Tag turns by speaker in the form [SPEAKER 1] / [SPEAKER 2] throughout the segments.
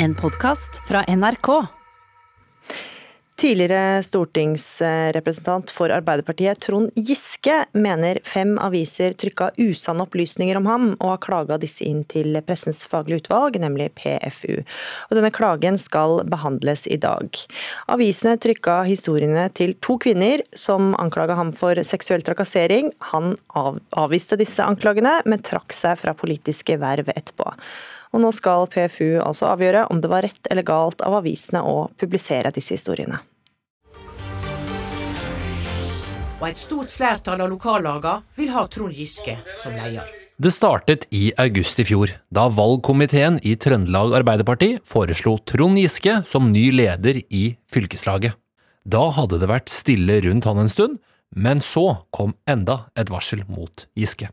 [SPEAKER 1] En podkast fra NRK.
[SPEAKER 2] Tidligere stortingsrepresentant for Arbeiderpartiet Trond Giske mener fem aviser trykka usanne opplysninger om ham, og har klaga disse inn til Pressens faglige utvalg, nemlig PFU. Og denne klagen skal behandles i dag. Avisene trykka historiene til to kvinner som anklaga ham for seksuell trakassering. Han avviste disse anklagene, men trakk seg fra politiske verv etterpå. Og nå skal PFU altså avgjøre om det var rett eller galt av avisene å publisere disse historiene.
[SPEAKER 3] Og et stort flertall av lokallagene vil ha Trond Giske som leder.
[SPEAKER 4] Det startet i august i fjor, da valgkomiteen i Trøndelag Arbeiderparti foreslo Trond Giske som ny leder i fylkeslaget. Da hadde det vært stille rundt han en stund, men så kom enda et varsel mot Giske.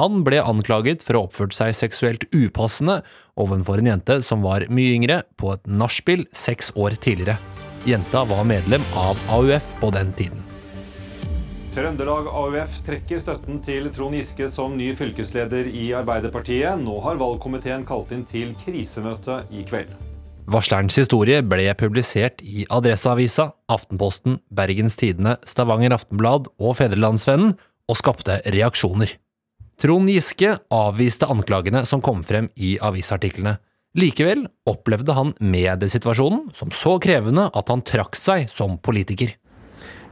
[SPEAKER 4] Han ble anklaget for å ha oppført seg seksuelt upassende overfor en jente som var mye yngre, på et nachspiel seks år tidligere. Jenta var medlem av AUF på den tiden.
[SPEAKER 5] Trøndelag AUF trekker støtten til Trond Giske som ny fylkesleder i Arbeiderpartiet. Nå har valgkomiteen kalt inn til krisemøte i kveld.
[SPEAKER 4] Varslerens historie ble publisert i Adresseavisa, Aftenposten, Bergens Tidende, Stavanger Aftenblad og Fedrelandsvennen, og skapte reaksjoner. Trond Giske avviste anklagene som kom frem i avisartiklene. Likevel opplevde han mediesituasjonen som så krevende at han trakk seg som politiker.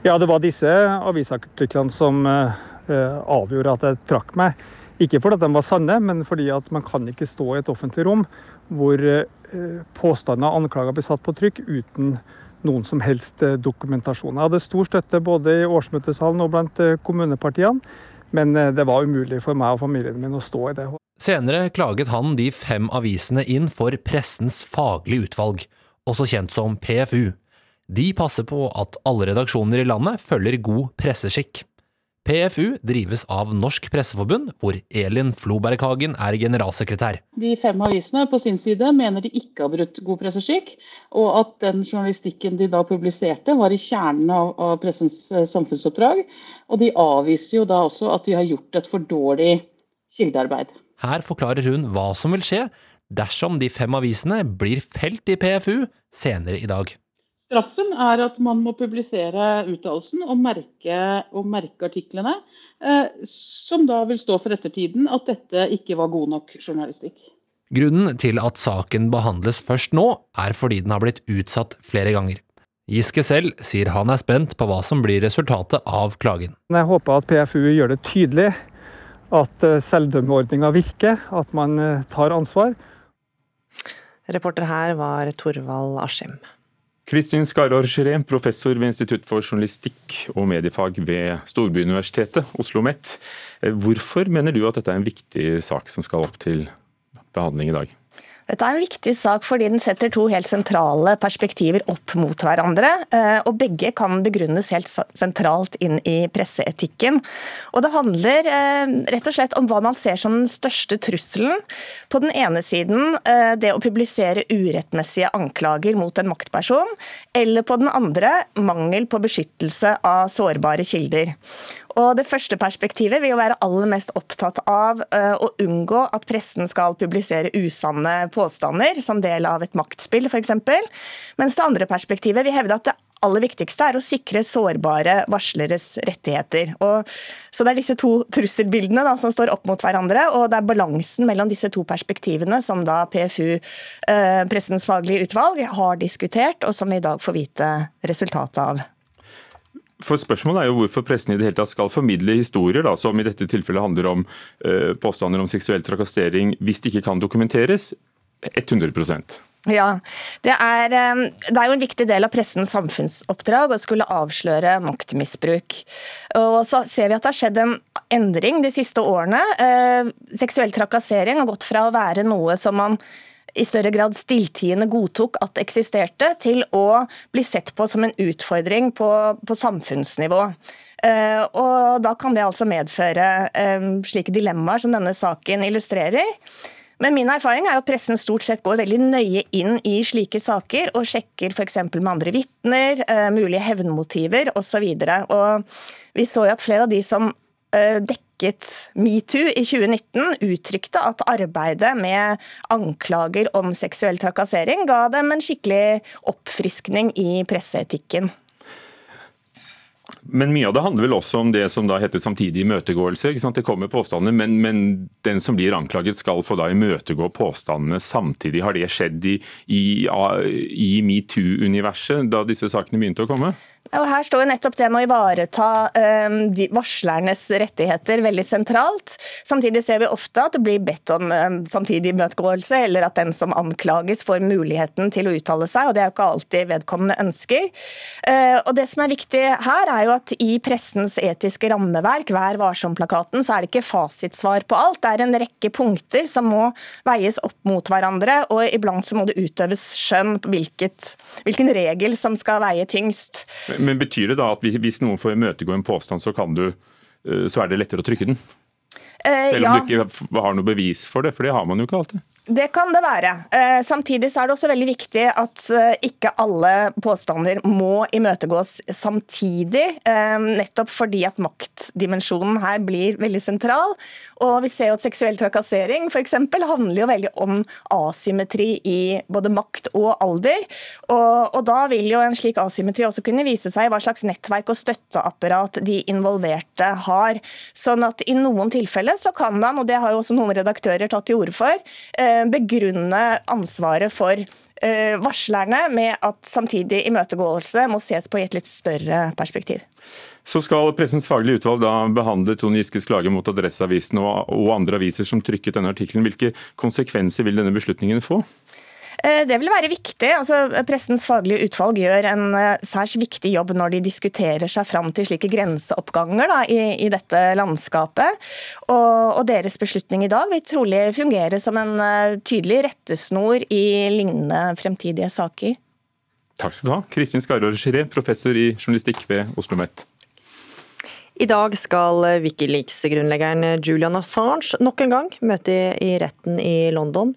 [SPEAKER 6] Ja, det var disse avisartiklene som uh, avgjorde at jeg trakk meg. Ikke fordi de var sanne, men fordi at man kan ikke stå i et offentlig rom hvor uh, påstander og anklager blir satt på trykk uten noen som helst dokumentasjon. Jeg hadde stor støtte både i årsmøtesalen og blant kommunepartiene, men det var umulig for meg og familien min å stå i det.
[SPEAKER 4] Senere klaget han de fem avisene inn for Pressens faglige utvalg, også kjent som PFU. De passer på at alle redaksjoner i landet følger god presseskikk. PFU drives av Norsk Presseforbund, hvor Elin Floberghagen er generalsekretær.
[SPEAKER 7] De fem avisene på sin side mener de ikke har brutt god presseskikk, og at den journalistikken de da publiserte var i kjernen av, av pressens uh, samfunnsoppdrag. Og de avviser jo da også at de har gjort et for dårlig kildearbeid.
[SPEAKER 4] Her forklarer hun hva som vil skje dersom de fem avisene blir felt i PFU senere i dag.
[SPEAKER 7] Straffen er at man må publisere uttalelsen og merke, og merke artiklene, eh, som da vil stå for ettertiden at dette ikke var god nok journalistikk.
[SPEAKER 4] Grunnen til at saken behandles først nå, er fordi den har blitt utsatt flere ganger. Giske selv sier han er spent på hva som blir resultatet av klagen.
[SPEAKER 6] Jeg håper at PFU gjør det tydelig at eh, selvdømmeordninga virker, at man eh, tar ansvar.
[SPEAKER 2] Reporter her var Torvald Askim.
[SPEAKER 8] Kristin Skarår Geré, professor ved Institutt for journalistikk og mediefag ved Storbyuniversitetet, Oslo OsloMet. Hvorfor mener du at dette er en viktig sak som skal opp til behandling i dag?
[SPEAKER 9] Dette er en viktig sak fordi den setter to helt sentrale perspektiver opp mot hverandre. Eh, og begge kan begrunnes helt sentralt inn i presseetikken. Og det handler eh, rett og slett om hva man ser som den største trusselen. På den ene siden eh, det å publisere urettmessige anklager mot en maktperson, eller på den andre mangel på beskyttelse av sårbare kilder. Og Det første perspektivet vil jo være aller mest opptatt av uh, å unngå at pressen skal publisere usanne påstander som del av et maktspill f.eks. Mens det andre perspektivet vil hevde at det aller viktigste er å sikre sårbare varsleres rettigheter. Og, så Det er disse to trusselbildene da, som står opp mot hverandre, og det er balansen mellom disse to perspektivene som da PFU, eh, Pressens faglige utvalg, har diskutert, og som vi i dag får vite resultatet av.
[SPEAKER 8] For Spørsmålet er jo hvorfor pressen i det hele tatt skal formidle historier da, som i dette tilfellet handler om uh, påstander om seksuell trakassering, hvis det ikke kan dokumenteres 100%
[SPEAKER 9] ja, det er, eh, det er, jo en viktig del av pressens samfunnsoppdrag å skulle avsløre maktmisbruk. Og så ser vi at det har skjedd en endring de siste årene. Eh, seksuell trakassering har gått fra å være noe som man i større grad stilltiende godtok at eksisterte, til å bli sett på som en utfordring på, på samfunnsnivå. Uh, og Da kan det altså medføre um, slike dilemmaer som denne saken illustrerer. Men min erfaring er at pressen stort sett går veldig nøye inn i slike saker og sjekker f.eks. med andre vitner, uh, mulige hevnmotiver osv. Vi så jo at flere av de som uh, dekker dekket metoo i 2019, uttrykte at arbeidet med anklager om seksuell trakassering ga dem en skikkelig oppfriskning i presseetikken.
[SPEAKER 8] Men mye av det handler vel også om det som da heter samtidig imøtegåelse. Det kommer påstander, men, men, den som blir anklaget skal få da imøtegå påstandene samtidig. Har det skjedd i, i, i metoo-universet da disse sakene begynte å komme?
[SPEAKER 9] Og her står jo nettopp det med å ivareta um, varslernes rettigheter veldig sentralt. Samtidig ser vi ofte at det blir bedt om um, samtidig imøtegåelse, eller at den som anklages får muligheten til å uttale seg, og det er jo ikke alltid vedkommende ønsker. Uh, og Det som er viktig her, er jo at i pressens etiske rammeverk, Vær varsom-plakaten, så er det ikke fasitsvar på alt. Det er en rekke punkter som må veies opp mot hverandre, og iblant så må det utøves skjønn på hvilket, hvilken regel som skal veie tyngst.
[SPEAKER 8] Men Betyr det da at hvis noen får imøtegå en påstand, så, du, eh, så er det lettere å trykke den? Eh, Selv om ja. du ikke har noe bevis for det, for det har man jo ikke alltid.
[SPEAKER 9] Det kan det være. Eh, samtidig er det også veldig viktig at eh, ikke alle påstander må imøtegås samtidig. Eh, nettopp fordi at maktdimensjonen her blir veldig sentral. Og vi ser jo at seksuell trakassering f.eks. handler jo veldig om asymmetri i både makt og alder. Og, og, da vil jo en slik asymmetri også kunne vise seg i hva slags nettverk og støtteapparat de involverte har. Sånn at i noen tilfeller så kan man, og det har jo også noen redaktører tatt til orde for, begrunne ansvaret for eh, varslerne med at samtidig imøtegåelse må ses på i et litt større perspektiv.
[SPEAKER 8] Så skal Pressens faglige utvalg da behandle Trond Giskes klage mot Adresseavisen og andre aviser som trykket denne artikkelen. Hvilke konsekvenser vil denne beslutningen få?
[SPEAKER 9] Eh, det vil være viktig. Altså, pressens faglige utvalg gjør en eh, særs viktig jobb når de diskuterer seg fram til slike grenseoppganger da, i, i, dette landskapet. Og, og, deres beslutning i dag vil trolig fungere som en uh, tydelig rettesnor i lignende fremtidige saker.
[SPEAKER 8] Takk skal du ha. Kristin Skarår Giré, professor i journalistikk ved Oslo OsloMet.
[SPEAKER 2] I dag skal Wikileaks-grunnleggeren Julian Assange nok en gang møte i retten i London.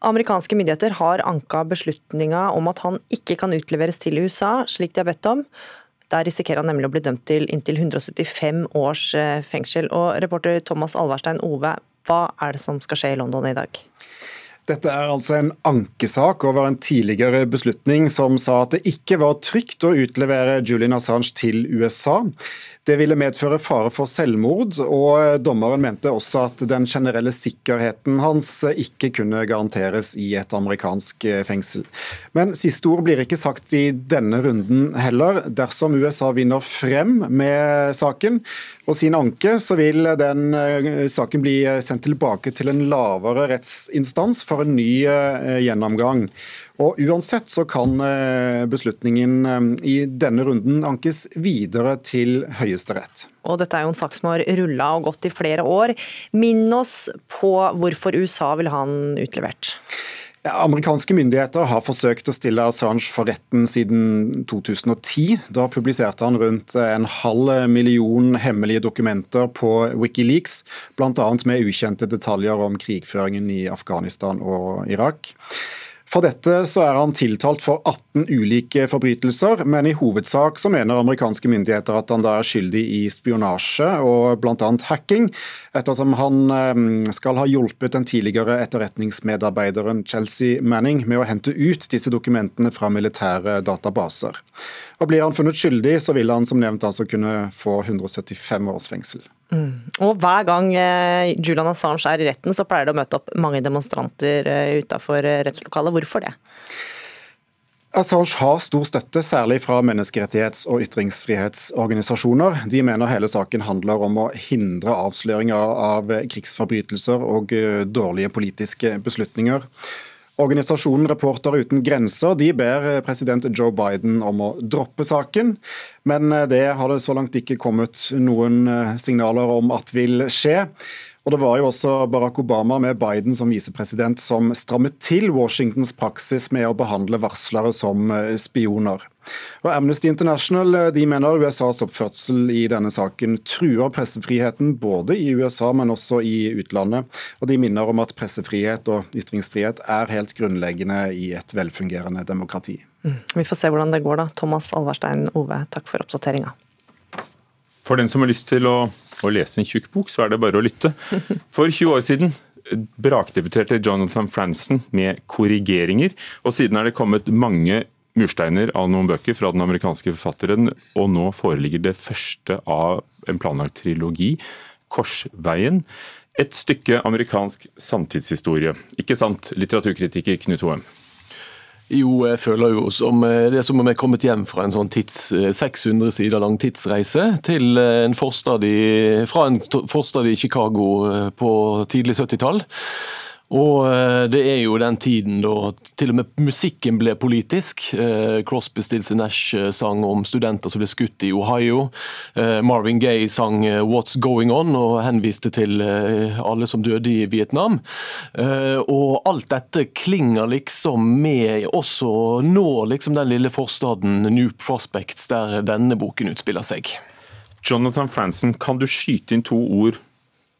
[SPEAKER 2] Amerikanske myndigheter har anka beslutninga om at han ikke kan utleveres til USA, slik de har bedt om. Der risikerer han nemlig å bli dømt til inntil 175 års eh, fengsel. Og reporter Thomas Alverstein Ove, hva er det som skal skje i London i dag?
[SPEAKER 10] Dette er altså en ankesak over en tidligere beslutning som sa at det ikke var trygt å utlevere Julian Assange til USA. Det ville medføre fare for selvmord, og dommeren mente også at den generelle sikkerheten hans ikke kunne garanteres i et amerikansk fengsel. Men siste ord blir ikke sagt i denne runden heller. Dersom USA vinner frem med saken og sin anke, så vil den eh, saken bli sendt tilbake til en lavere rettsinstans for en ny eh, gjennomgang. Og Uansett så kan eh, beslutningen eh, i denne runden ankes videre til Høyesterett.
[SPEAKER 2] Og dette er jo en sak som har rulla og gått i flere år. Minn oss på hvorfor USA vil ha den utlevert.
[SPEAKER 10] Amerikanske myndigheter har forsøkt å stille Assange for retten siden 2010. Da publiserte han rundt en halv million hemmelige dokumenter på Wikileaks, bl.a. med ukjente detaljer om krigføringen i Afghanistan og Irak. For dette så er han tiltalt for 18 ulike forbrytelser, men i hovedsak så mener amerikanske myndigheter at han da er skyldig i spionasje og bl.a. hacking, ettersom han eh, skal ha hjulpet den tidligere etterretningsmedarbeideren Chelsea Manning med å hente ut disse dokumentene fra militære databaser. Og Blir han funnet skyldig, så vil han som nevnt altså kunne få 175 års fengsel.
[SPEAKER 2] Mm. Og Hver gang eh, Julian Assange er i retten, så pleier det å møte opp mange demonstranter eh, utafor eh, rettslokalet. Hvorfor det?
[SPEAKER 10] Assange har stor støtte, særlig fra menneskerettighets- og ytringsfrihetsorganisasjoner. De mener hele saken handler om å hindre avsløringer av krigsforbrytelser og dårlige politiske beslutninger. Organisasjonen Reporter uten grenser de ber eh, president Joe Biden om å droppe saken, men eh, det har det så langt ikke kommet noen eh, signaler om at vil skje. Og Det var jo også Barack Obama med Biden som visepresident som strammet til Washingtons praksis med å behandle varslere som spioner. Og Amnesty International eh, de mener USAs oppførsel i denne saken truer pressefriheten både i USA, men også i utlandet. Og De minner om at pressefrihet og ytringsfrihet er helt grunnleggende i et velfungerende demokrati.
[SPEAKER 2] Mm. Vi får se hvordan det går, da. Thomas Alvarstein Ove, takk for oppdateringa.
[SPEAKER 8] For den som har lyst til å, å lese en tjukk bok, så er det bare å lytte. For 20 år siden brakdebuterte Jonathan Franzen med korrigeringer, og siden er det kommet mange mursteiner av noen bøker fra den amerikanske forfatteren, og nå foreligger det første av en planlagt trilogi, 'Korsveien'. Et stykke amerikansk samtidshistorie. Ikke sant, litteraturkritiker Knut Hoem?
[SPEAKER 11] Jo, jeg føler jo som eh, det er som om jeg er kommet hjem fra en sånn tids, 600 eh, sider lang tidsreise til eh, en forstad i, fra en forstad i Chicago på tidlig 70-tall. Og eh, det er jo den tiden da til og med musikken ble politisk. Eh, Crosby, Stills Nash eh, sang om studenter som ble skutt i Ohio. Marvin Gaye sang 'What's Going On' og henviste til alle som døde i Vietnam. Og alt dette klinger liksom med også nå liksom den lille forstaden New Prospects, der denne boken utspiller seg.
[SPEAKER 8] Jonathan Franzen, kan du skyte inn to ord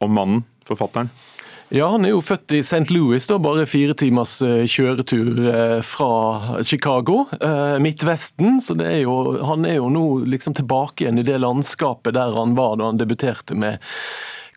[SPEAKER 8] om mannen, forfatteren?
[SPEAKER 11] Ja, Han er jo født i St. Louis, da, bare fire timers eh, kjøretur eh, fra Chicago. Eh, Midtvesten. så er jo, Han er jo nå liksom tilbake igjen i det landskapet der han var da han debuterte med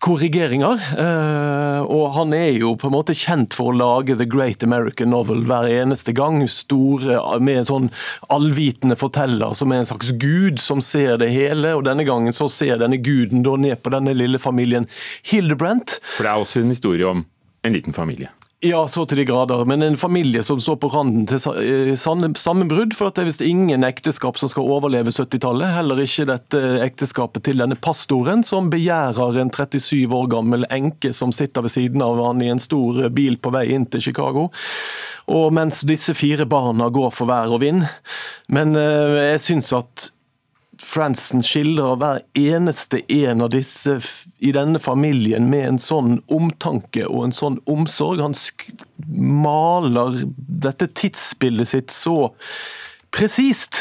[SPEAKER 11] korrigeringer. Eh, og han er jo på en måte kjent for å lage The Great American Novel hver eneste gang. Store, med en sånn allvitende forteller som er en slags gud som ser det hele. Og denne gangen så ser denne guden da ned på denne lille familien Hildebrandt.
[SPEAKER 8] For det er også en historie om en liten familie.
[SPEAKER 11] Ja, så til de grader. Men en familie som står på randen til eh, sammenbrudd. For at det er visst ingen ekteskap som skal overleve 70-tallet. Heller ikke dette ekteskapet til denne pastoren, som begjærer en 37 år gammel enke som sitter ved siden av han i en stor bil på vei inn til Chicago. Og mens disse fire barna går for vær og vind. Men eh, jeg syns at Franzen skildrer hver eneste en av disse i denne familien med en sånn omtanke og en sånn omsorg. Han maler dette tidsbildet sitt så presist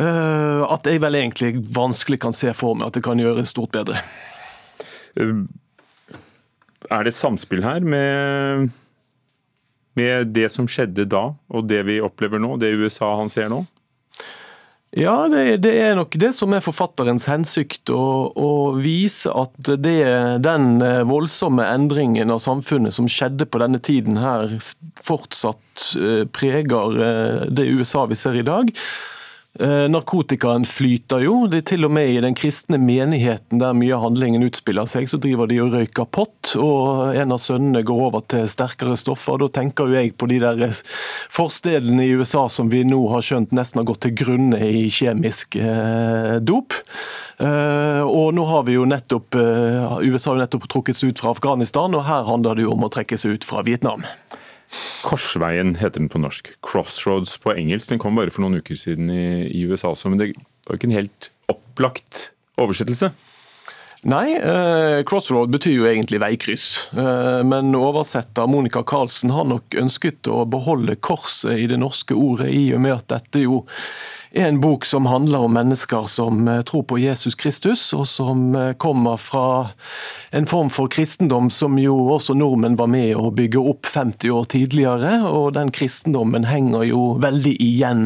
[SPEAKER 11] uh, at jeg vel egentlig vanskelig kan se for meg at det kan gjøres stort bedre.
[SPEAKER 8] Er det et samspill her med, med det som skjedde da, og det vi opplever nå, det USA han ser nå?
[SPEAKER 11] Ja, det, det, er nok det som er forfatterens hensikt. Å, å vise at det, den eh, voldsomme endringen av samfunnet som skjedde på denne tiden her, fortsatt eh, preger eh, det USA vi ser i dag. Eh, narkotikaen flyter jo. Det er til og med i den kristne menigheten der mye av handlingen utspiller seg, så driver de og røyker pott. Og en av sønnene går over til sterkere stoffer. Da tenker jo jeg på de der forstedene i USA som vi nå har skjønt nesten har gått til grunne i kjemisk eh, dop. Uh, og nå har vi jo nettopp, uh, USA har nettopp trukket seg ut fra Afghanistan, og her handler det jo om å trekke seg ut fra Vietnam.
[SPEAKER 8] Korsveien heter den på norsk. Crossroads på engelsk. Den kom bare for noen uker siden i, i USA også, men det var ikke en helt opplagt oversettelse.
[SPEAKER 11] Nei, eh, crossroad betyr jo egentlig veikryss. Eh, men oversetter Monica Karlsen har nok ønsket å beholde korset i det norske ordet, i og med at dette jo er en bok som handler om mennesker som eh, tror på Jesus Kristus, og som eh, kommer fra en form for kristendom som jo også nordmenn var med å bygge opp 50 år tidligere. Og den kristendommen henger jo veldig igjen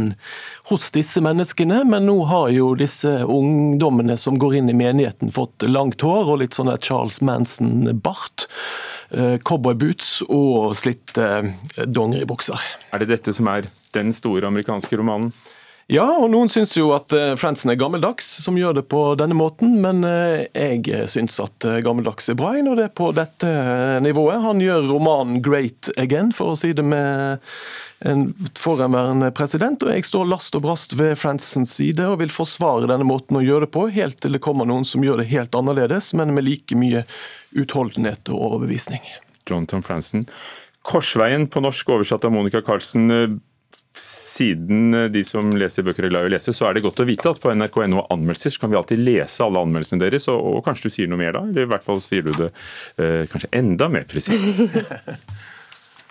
[SPEAKER 11] hos disse menneskene, men nå har jo disse ungdommene som går inn i menigheten fått langt hår og litt sånn Charles Manson-bart eh, cowboyboots og slitte dongeribukser.
[SPEAKER 8] Er det dette som er den store amerikanske romanen?
[SPEAKER 11] Ja, og noen syns jo at eh, Fransen er gammeldags, som gjør det på denne måten. Men eh, jeg syns at eh, gammeldags er bra når det er på dette nivået. Han gjør romanen 'great again', for å si det med en forhenværende president. Og jeg står last og brast ved Fransens side og vil forsvare denne måten å gjøre det på, helt til det kommer noen som gjør det helt annerledes, men med like mye utholdenhet og overbevisning.
[SPEAKER 8] Jonathan Fransen. Korsveien på norsk oversatt av Monica Carlsen siden eh, de som leser bøker er glad i å lese, så er det godt å vite at på nrk.no anmeldelser så kan vi alltid lese alle anmeldelsene deres, og, og, kanskje du sier noe mer da? Eller i hvert fall sier du det eh, kanskje enda mer presist.